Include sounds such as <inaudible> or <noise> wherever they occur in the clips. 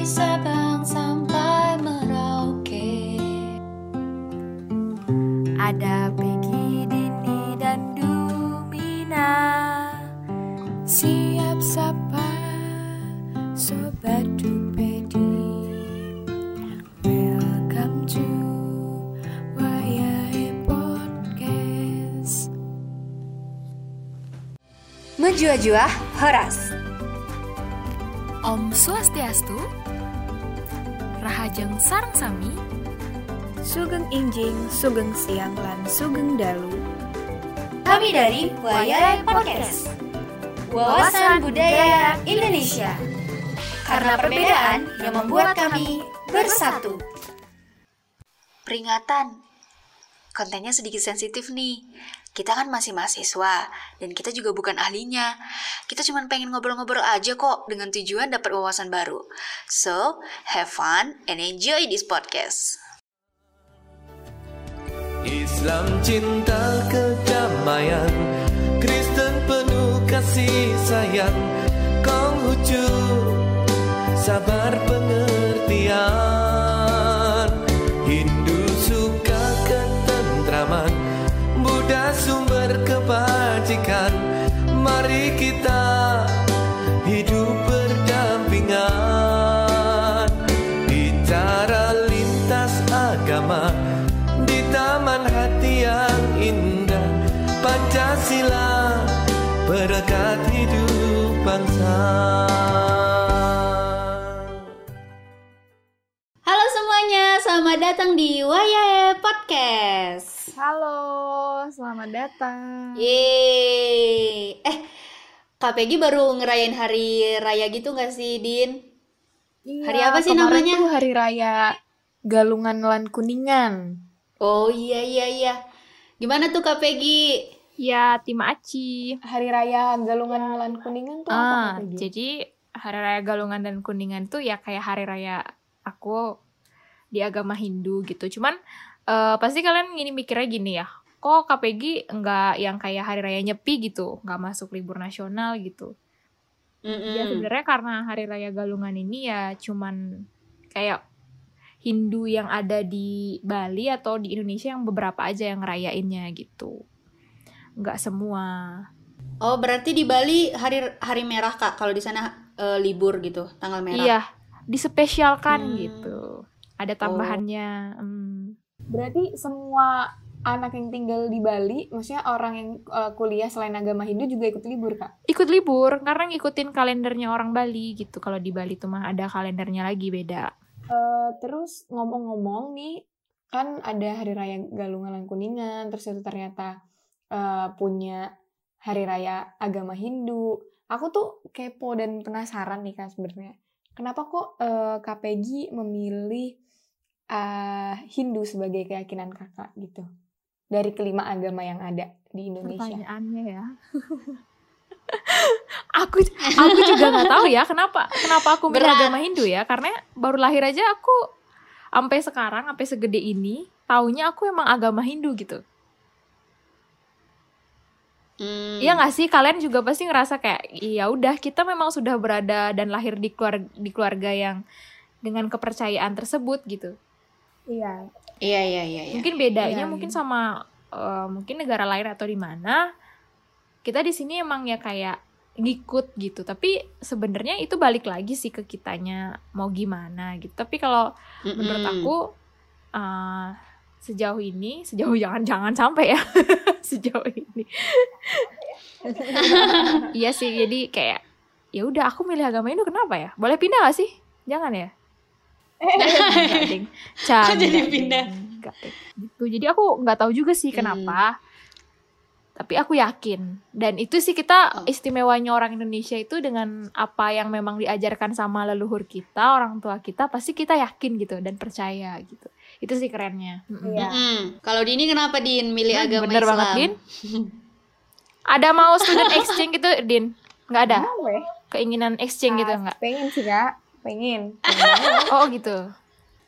dari Sabang sampai Merauke. Ada Peggy, Dini, dan Dumina Siap sapa Sobat Dupedi Welcome to Wayai Podcast Menjua-jua Horas. Om Swastiastu Rahajeng Sarang Sami Sugeng Injing, Sugeng Siang, lan Sugeng Dalu. Kami dari Wayai Podcast. Wawasan Budaya Indonesia. Karena perbedaan yang membuat kami bersatu. Peringatan. Kontennya sedikit sensitif nih. Kita kan masih mahasiswa dan kita juga bukan ahlinya. Kita cuma pengen ngobrol-ngobrol aja kok dengan tujuan dapat wawasan baru. So, have fun and enjoy this podcast. Islam cinta kedamaian Kristen penuh kasih sayang Konghucu sabar pengertian Mari kita hidup berdampingan Bicara lintas agama di taman hati yang indah Pancasila berkat hidup bangsa Halo semuanya, selamat datang di Wayahe Podcast. Halo, selamat datang. Yeay. Eh, Kak Peggy baru ngerayain hari raya gitu gak sih, Din? Iya, Hari apa sih kemarin namanya? tuh hari raya Galungan lan Kuningan. Oh iya iya iya. Gimana tuh Kak Peggy? Ya, tim Aci. Hari raya Galungan lan Kuningan tuh apa Ah, Kak Peggy? jadi hari raya Galungan dan Kuningan tuh ya kayak hari raya aku di agama Hindu gitu. Cuman eh, pasti kalian gini mikirnya gini ya. Kok KPG nggak yang kayak hari raya Nyepi gitu, nggak masuk libur nasional gitu. Mm-mm. Ya sebenarnya karena hari raya Galungan ini ya cuman kayak Hindu yang ada di Bali atau di Indonesia yang beberapa aja yang ngerayainnya gitu. Nggak semua. Oh, berarti di Bali hari hari merah Kak. Kalau di sana eh, libur gitu, tanggal merah. Iya, dispesialkan Hmm. gitu. Ada tambahannya. hmm. Berarti semua anak yang tinggal di Bali, maksudnya orang yang uh, kuliah selain agama Hindu juga ikut libur, Kak? Ikut libur karena ngikutin kalendernya orang Bali gitu. Kalau di Bali tuh mah ada kalendernya lagi beda. Eh, terus ngomong-ngomong nih, kan ada hari raya Galungan Kuningan, terus itu ternyata eh, punya hari raya agama Hindu. Aku tuh kepo dan penasaran nih Kak sebenarnya. Kenapa kok Kak Peggy memilih eh, Hindu sebagai keyakinan kakak gitu? Dari kelima agama yang ada di Indonesia. Pertanyaannya ya. <laughs> aku aku juga nggak tahu ya kenapa kenapa aku milih agama Hindu ya karena baru lahir aja aku sampai sekarang sampai segede ini taunya aku emang agama Hindu gitu Hmm. Iya nggak sih kalian juga pasti ngerasa kayak ya udah kita memang sudah berada dan lahir di keluarga di keluarga yang dengan kepercayaan tersebut gitu. Iya. Iya iya iya. iya. Mungkin bedanya Iya, mungkin iya. sama eh, mungkin negara lain atau di mana kita di sini emang ya kayak ngikut gitu. Tapi sebenarnya itu balik lagi sih ke kitanya mau gimana gitu. Tapi kalau menurut Mm-mm. aku eh, sejauh ini sejauh <laughs> jangan jangan sampai ya <laughs> sejauh ini <laughs> iya sih jadi kayak ya udah aku milih agama Hindu kenapa ya boleh pindah gak sih jangan ya Enggak, <laughs> ding. Canda, jadi pindah? Enggak, ding. gitu jadi aku nggak tahu juga sih kenapa tapi aku yakin dan itu sih kita Oh. istimewanya orang Indonesia itu dengan apa yang memang diajarkan sama leluhur kita orang tua kita pasti kita yakin gitu dan percaya gitu itu sih kerennya. Iya. Mm-mm. Kalau Dini kenapa Din milih Hmm, agama bener Islam? banget Din ada mau student <laughs> exchange gitu Din nggak ada keinginan exchange gitu Ah, nggak Pengen sih, Kak. Pengen. <laughs> Oh gitu.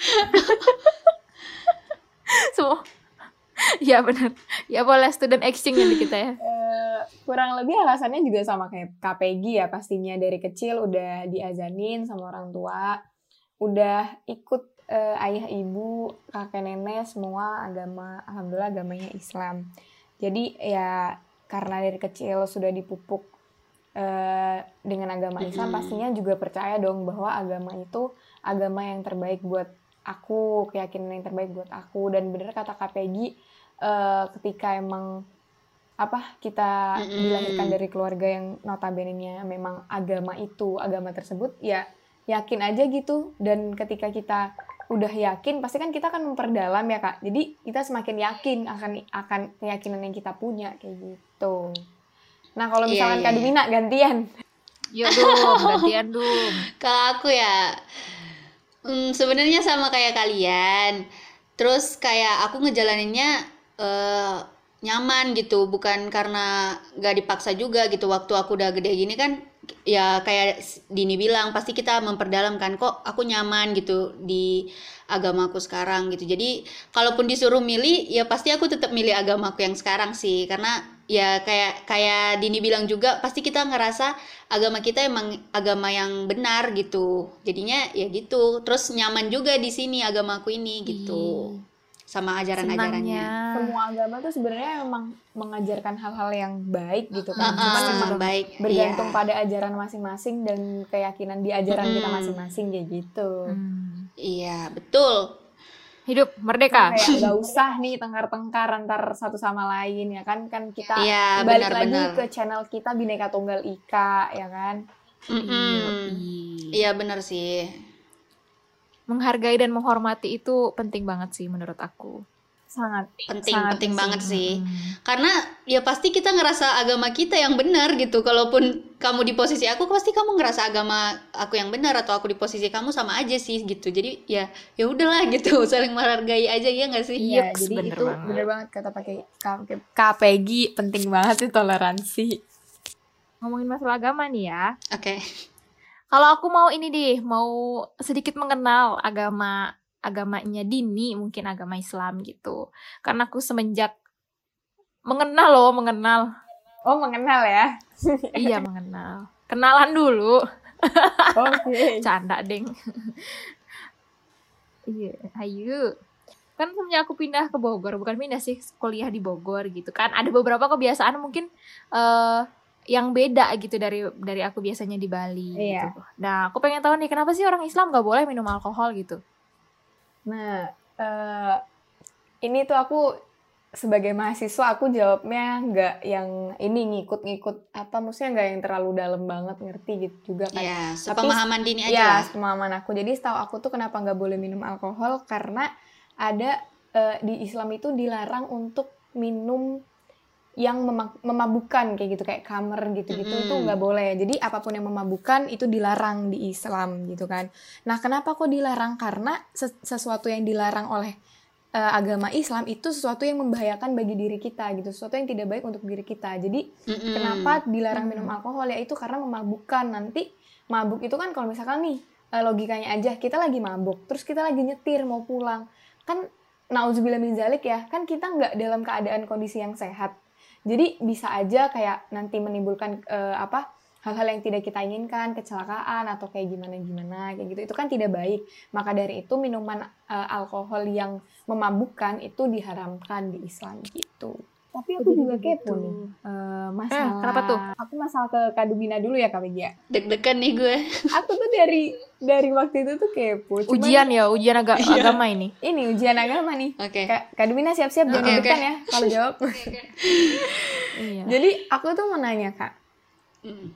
<laughs> Semua ya benar. Ya boleh student exchange nanti kita ya. Eh, kurang lebih alasannya juga sama kayak KPG ya pastinya dari kecil udah diazanin sama orang tua udah ikut eh, ayah ibu kakek nenek semua agama alhamdulillah agamanya Islam. Jadi ya karena dari kecil sudah dipupuk eh, dengan agama Islam pastinya juga percaya dong bahwa agama itu agama yang terbaik buat aku keyakinan yang terbaik buat aku. Dan bener kata Kak Peggy eh, ketika emang apa kita dilahirkan dari keluarga yang notabene-nya memang agama itu agama tersebut ya yakin aja gitu. Dan ketika kita udah yakin pasti kan kita akan memperdalam ya kak. Jadi kita semakin yakin akan akan keyakinan yang kita punya kayak gitu nah kalau Iya, misalkan iya, Kak iya. Dumina gantian Yuk dum, <laughs> gantian dum. Kalau aku ya, hmm, sebenarnya sama kayak kalian. Terus kayak aku ngejalaninnya eh, nyaman gitu, bukan karena gak dipaksa juga gitu. Waktu aku udah gede gini kan, ya kayak Dini bilang pasti kita memperdalam kan. Kok aku nyaman gitu di agamaku sekarang gitu. Jadi kalaupun disuruh milih, ya pasti aku tetap milih agamaku yang sekarang sih, karena ya kayak kayak Dini bilang juga pasti kita ngerasa agama kita emang agama yang benar gitu jadinya ya gitu terus nyaman juga di sini agamaku ini gitu sama ajaran-ajarannya Senangnya. semua agama tuh sebenarnya memang mengajarkan hal-hal yang baik gitu kan cuman ah, memang baik bergantung Iya. pada ajaran masing-masing dan keyakinan di ajaran kita Mm-mm. masing-masing kayak gitu Hmm. iya betul Hidup merdeka. kayak <laughs> nggak usah nih tengkar-tengkar antar satu sama lain ya kan kan kita Iya, balik lagi benar-benar. ke channel kita Bineka Tunggal Ika ya kan Mm-mm. iya benar sih Menghargai dan menghormati itu penting banget sih menurut aku. Sangat penting Sangat penting banget sih Hmm. karena ya pasti kita ngerasa agama kita yang benar gitu kalaupun kamu di posisi aku pasti kamu ngerasa agama aku yang benar atau aku di posisi kamu sama aja sih gitu jadi ya ya udahlah gitu <laughs> saling menghargai aja ya nggak sih Iya, Yuks, jadi bener itu banget. bener banget kata pakai KPG penting banget sih toleransi. Ngomongin masalah agama nih ya. oke Kalau aku mau ini deh, mau sedikit mengenal agama agamanya Dini, mungkin agama Islam gitu. Karena aku semenjak mengenal loh, mengenal. Oh mengenal ya? <laughs> iya, mengenal. Kenalan dulu. Oke. <laughs> Canda, Deng. iya, ayo. Kan semenjak aku pindah ke Bogor, bukan pindah sih, kuliah di Bogor gitu kan. Ada beberapa kebiasaan mungkin eh yang beda gitu dari dari aku biasanya di Bali Iya. gitu. Nah, aku pengen tahu nih kenapa sih orang Islam gak boleh minum alkohol gitu? Nah, eh, ini tuh aku sebagai mahasiswa aku jawabnya nggak yang ini ngikut-ngikut apa maksudnya nggak yang terlalu dalam banget ngerti gitu juga kan. ya sepemahaman dini aja Ya, lah. pemahaman aku. Jadi setahu aku tuh kenapa nggak boleh minum alkohol karena ada eh, di Islam itu dilarang untuk minum yang mema- memabukkan kayak gitu kayak kamar gitu-gitu Mm-mm. itu nggak boleh. Jadi apa pun yang memabukkan itu dilarang di Islam gitu kan. Nah, kenapa kok dilarang? Karena ses- sesuatu yang dilarang oleh eh, agama Islam itu sesuatu yang membahayakan bagi diri kita gitu, sesuatu yang tidak baik untuk diri kita. Jadi Mm-mm. Kenapa dilarang minum alkohol ya itu karena memabukkan. Nanti mabuk itu kan kalau misalkan nih eh, logikanya aja kita lagi mabuk, terus kita lagi nyetir mau pulang. Kan nauzubillah min zalik ya, kan kita nggak dalam keadaan kondisi yang sehat. Jadi bisa aja kayak nanti menimbulkan eh, apa hal-hal yang tidak kita inginkan, kecelakaan atau kayak gimana-gimana kayak gitu. Itu kan tidak baik. Maka dari itu minuman eh, alkohol yang memabukkan itu diharamkan di Islam gitu. Tapi aku juga kepo nih. Eh, masalah kenapa tuh? Aku masalah ke Kadubina dulu ya Kak Begia. deg-degan nih gue Aku tuh dari dari waktu itu tuh kepo. Cuman Ujian ya, ujian aga- Iya. agama ini. Ini ujian agama nih. oke Kak Kadubina siap-siap jangan Oke, deg-degan oke. ya kalau jawab. <laughs> Iya. Jadi aku tuh mau nanya Kak. Mm.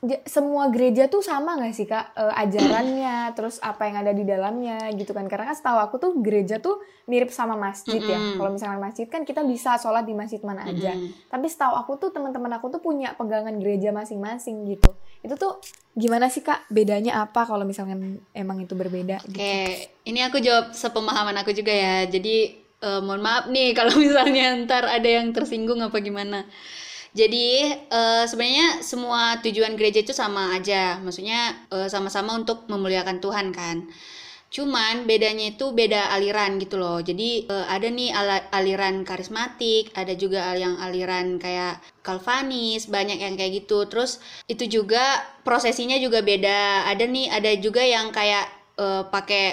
j- semua gereja tuh sama nggak sih kak Eh, ajarannya terus apa yang ada di dalamnya gitu kan karena kan setahu aku tuh gereja tuh mirip sama masjid ya Mm-mm. kalau misalnya masjid kan kita bisa sholat di masjid mana aja Mm-mm. tapi setahu aku tuh teman-teman aku tuh punya pegangan gereja masing-masing gitu itu tuh gimana sih kak bedanya apa kalau misalnya emang itu berbeda gitu? Oke, ini aku jawab sepemahaman aku juga ya. Jadi eh, mohon maaf nih kalau <laughs> misalnya ntar ada yang tersinggung apa gimana. Jadi eh, sebenarnya semua tujuan gereja itu sama aja. Maksudnya eh, sama-sama untuk memuliakan Tuhan kan. Cuman bedanya itu beda aliran gitu loh. Jadi eh, ada nih aliran karismatik, ada juga yang aliran kayak Calvanis, banyak yang kayak gitu. Terus itu juga prosesinya juga beda. Ada nih, ada juga yang kayak eh, pakai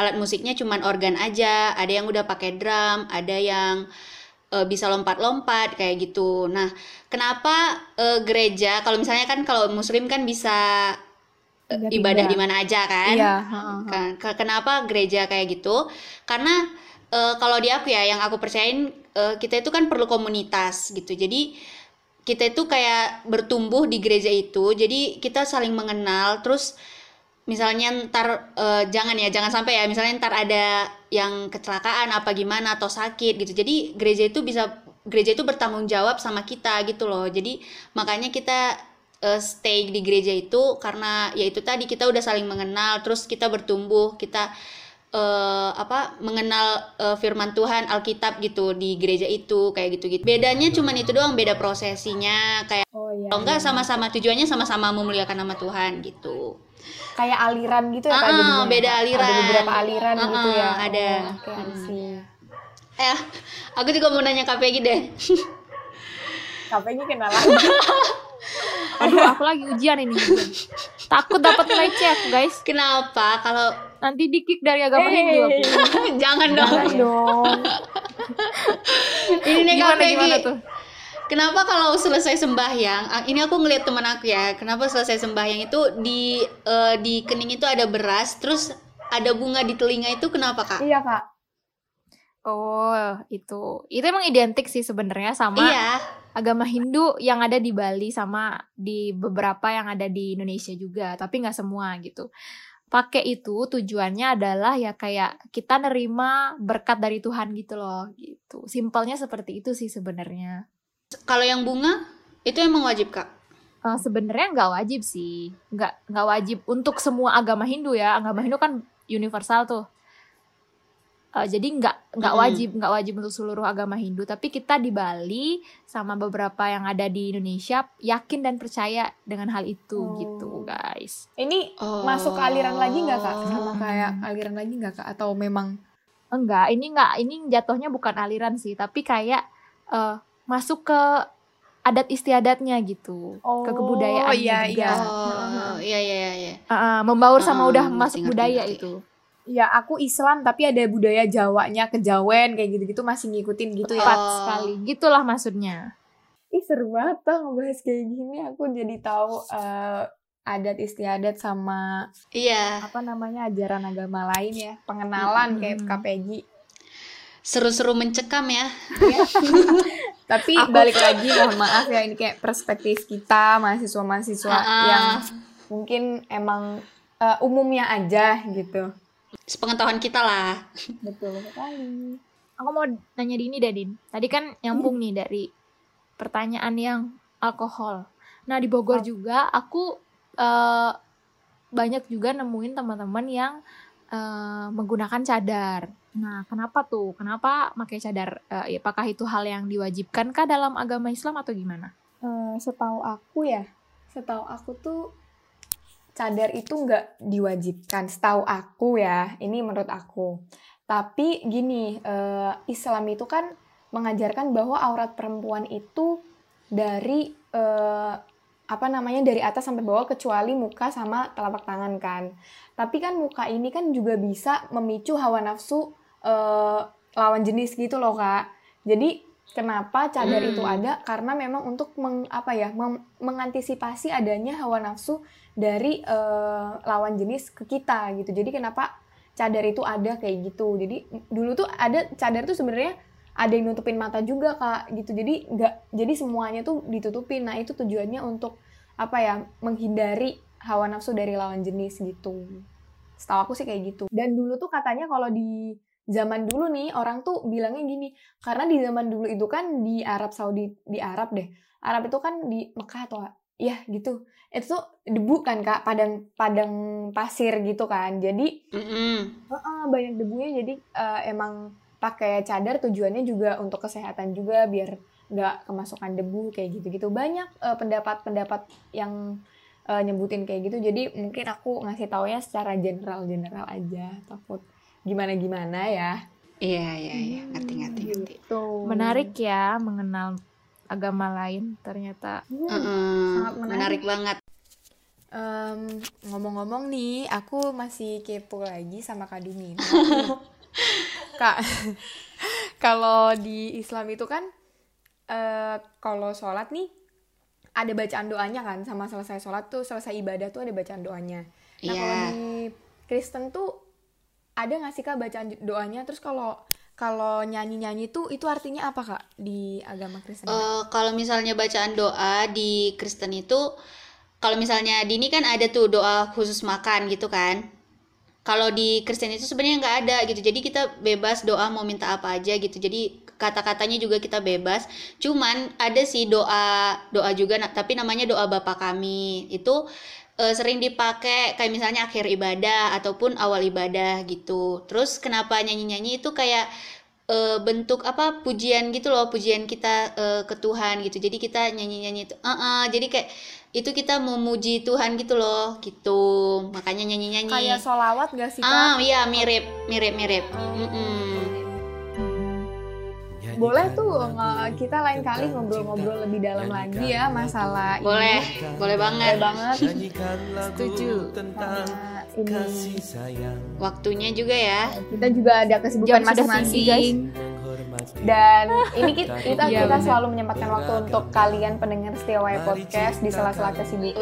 alat musiknya cuman organ aja, ada yang udah pakai drum, ada yang eh, bisa lompat-lompat kayak gitu. Nah, kenapa eh, gereja kalau misalnya kan kalau muslim kan bisa eh, ibadah di mana aja kan? Iya. Kan- ke- kenapa gereja kayak gitu? Karena eh, kalau di aku ya yang aku percayain eh, kita itu kan perlu komunitas gitu. Jadi kita itu kayak bertumbuh di gereja itu. Jadi kita saling mengenal terus misalnya ntar eh, jangan ya jangan sampai ya misalnya ntar ada yang kecelakaan apa gimana atau sakit gitu. Jadi gereja itu bisa gereja itu bertanggung jawab sama kita gitu loh. Jadi makanya kita eh, stay di gereja itu karena ya itu tadi kita udah saling mengenal terus kita bertumbuh kita eh, apa mengenal eh, firman Tuhan Alkitab gitu di gereja itu kayak gitu gitu bedanya cuman itu doang beda prosesinya kayak Oh iya. kalau enggak iya. sama-sama tujuannya sama-sama memuliakan nama Tuhan gitu kayak aliran gitu ya Kak, Ah, jadinya, beda Kak? aliran. Ada beberapa aliran Ah, gitu ya. ada. Oh, Oke, I Hmm. eh aku juga mau nanya Kak Peggy deh <laughs> Kapenya kenalan. <laughs> Aduh, aku lagi ujian ini. Takut dapat nilai C aku, guys. kenapa kalau Nanti di-kick dari agama Hindu aku. <laughs> jangan dong Jangan dong. ini nih Kak Gimana Peggy gimana tuh? Kenapa kalau selesai sembahyang, ah, ini aku ngeliat teman aku ya, kenapa selesai sembahyang itu di eh, di kening itu ada beras, terus ada bunga di telinga itu kenapa kak? Iya, Kak. Oh, itu. Itu emang identik sih sebenarnya sama Iya, agama Hindu yang ada di Bali sama di beberapa yang ada di Indonesia juga, tapi nggak semua gitu. Pakai itu tujuannya adalah ya kayak kita nerima berkat dari Tuhan gitu loh, gitu. Simpelnya seperti itu sih sebenarnya. kalau yang bunga itu emang wajib kak. Eh, sebenarnya nggak wajib sih, nggak nggak wajib untuk semua agama Hindu ya. Agama Hindu kan universal tuh. Eh, jadi nggak nggak wajib nggak wajib untuk seluruh agama Hindu. Tapi kita di Bali sama beberapa yang ada di Indonesia yakin dan percaya dengan hal itu Oh. gitu guys. Ini Oh. masuk ke aliran lagi nggak, Kak? Sama kayak aliran lagi nggak, Kak? Atau memang Enggak, ini nggak ini jatuhnya bukan aliran sih, tapi kayak eh, masuk ke adat istiadatnya gitu, ke kebudayaan Oh, iya, juga. iya. Oh, iya iya iya. eh, membaur sama Ah, udah masuk ngerti, budaya ngerti. itu. Ya aku Islam tapi ada budaya Jawanya, kejawen kayak gitu-gitu masih ngikutin gitu ya. Tepat Oh. sekali, gitulah maksudnya. Ih seru banget tuh ngebahas kayak gini. Aku jadi tahu eh, adat istiadat sama Iya, apa namanya ajaran agama lain ya, pengenalan kayak Mm-mm. KPG. seru-seru mencekam ya. <laughs> Tapi Aku- balik lagi mohon maaf ya ini kayak perspektif kita mahasiswa-mahasiswa Ah, ah. yang mungkin emang eh, umumnya aja gitu. Sepengetahuan kita lah. Betul sekali. Aku mau nanya di ini deh, Din. Tadi kan nyambung nih dari pertanyaan yang alkohol. Nah, di Bogor juga aku eh, banyak juga nemuin teman-teman yang eh, menggunakan cadar. Nah, kenapa tuh? Kenapa pakai cadar? Eh, ya, apakah itu hal yang diwajibkan kah dalam agama Islam atau gimana? Eh, setahu aku ya, setahu aku tuh cadar itu nggak diwajibkan. Setahu aku ya, ini menurut aku. Tapi gini, eh, Islam itu kan mengajarkan bahwa aurat perempuan itu dari eh, apa namanya dari atas sampai bawah kecuali muka sama telapak tangan kan. Tapi kan muka ini kan juga bisa memicu hawa nafsu eh, lawan jenis gitu loh kak. Jadi kenapa cadar Hmm. itu ada? Karena memang untuk meng, apa ya mem- mengantisipasi adanya hawa nafsu dari eh, lawan jenis ke kita gitu. Jadi kenapa cadar itu ada kayak gitu. Jadi dulu tuh ada cadar tuh sebenarnya ada yang nutupin mata juga kak gitu. Jadi nggak jadi semuanya tuh ditutupin. Nah itu tujuannya untuk apa ya menghindari hawa nafsu dari lawan jenis gitu. Setahu aku sih kayak gitu. Dan dulu tuh katanya kalau di zaman dulu nih orang tuh bilangnya gini karena di zaman dulu itu kan di Arab Saudi di Arab deh Arab itu kan di Mekah atau ya gitu. Itu tuh debu kan kak padang padang pasir gitu kan. Jadi Mm-mm. Heeh, banyak debunya jadi eh, emang pakai cadar tujuannya juga untuk kesehatan juga biar nggak kemasukan debu kayak gitu-gitu. Banyak eh, pendapat-pendapat yang eh, nyebutin kayak gitu. Jadi mungkin aku ngasih taunya secara general general aja takut gimana gimana ya Iya iya iya, ngerti ngerti ngerti. Tuh. Menarik ya mengenal agama lain ternyata. Hmm. Mm-mm. Sangat menarik. Menarik banget. Em, ngomong-ngomong nih, aku masih kepo lagi sama Kak Dumi. <laughs> Kak, kalau di Islam itu kan, eh, kalau sholat nih, ada bacaan doanya kan, sama selesai sholat tuh, selesai ibadah tuh ada bacaan doanya. Nah, kalau Iya. di Kristen tuh, ada nggak sih Kak bacaan doanya? Terus kalau kalau nyanyi-nyanyi tuh, itu artinya apa Kak di agama Kristen? Eh, kalau misalnya bacaan doa di Kristen itu, kalau misalnya di ini kan ada tuh doa khusus makan gitu kan. Kalau di Kristen itu sebenarnya nggak ada gitu. Jadi kita bebas doa mau minta apa aja gitu. Jadi kata-katanya juga kita bebas. Cuman ada sih doa doa juga, tapi namanya doa Bapa kami. Itu eh, sering dipakai kayak misalnya akhir ibadah ataupun awal ibadah gitu. Terus kenapa nyanyi-nyanyi itu kayak eh, bentuk apa pujian gitu loh pujian kita eh, ke Tuhan gitu. Jadi kita nyanyi nyanyi itu jadi kayak itu kita memuji Tuhan gitu loh gitu. Makanya nyanyi nyanyi Kayak sholawat gak sih Kak? ah iya mirip mirip mirip Boleh tuh kita lain kali ngobrol-ngobrol lebih dalam lagi ya masalah boleh ini. boleh banget Boleh banget Nyanyikan lagu Setuju. tentang Nah, ini. kasih sayang waktunya juga ya Kita juga ada kesibukan masing-masing guys. Dan ini kita kita, Iya, kita selalu menyempatkan waktu untuk kalian pendengar setia Waya podcast di sela-sela kesibukan.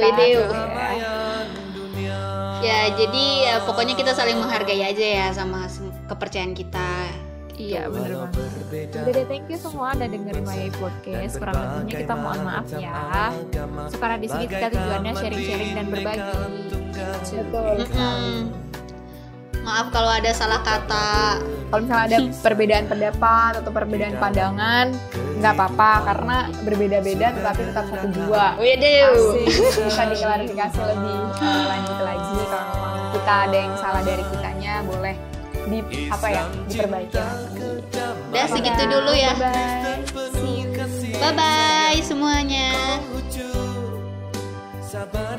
Ya. ya jadi ya, pokoknya kita saling menghargai aja ya sama kepercayaan kita Iya bener banget. Udah deh thank you semua udah dengerin Wayai Podcast. Kurang lebihnya kita mohon maaf ya. Sekarang di sini kita tujuannya sharing-sharing dan berbagi. Betul. Maaf kalau ada salah kata Kalau misalnya ada perbedaan pendapat atau perbedaan pandangan, nggak apa-apa karena berbeda-beda tetapi tetap satu jiwa. Asik. Bisa diklarifikasi lebih lanjut lagi kalau kita ada yang salah dari kitanya boleh di apa ya diperbaiki lagi. udah segitu dulu ya Bye. bye bye semuanya Lucu, sabar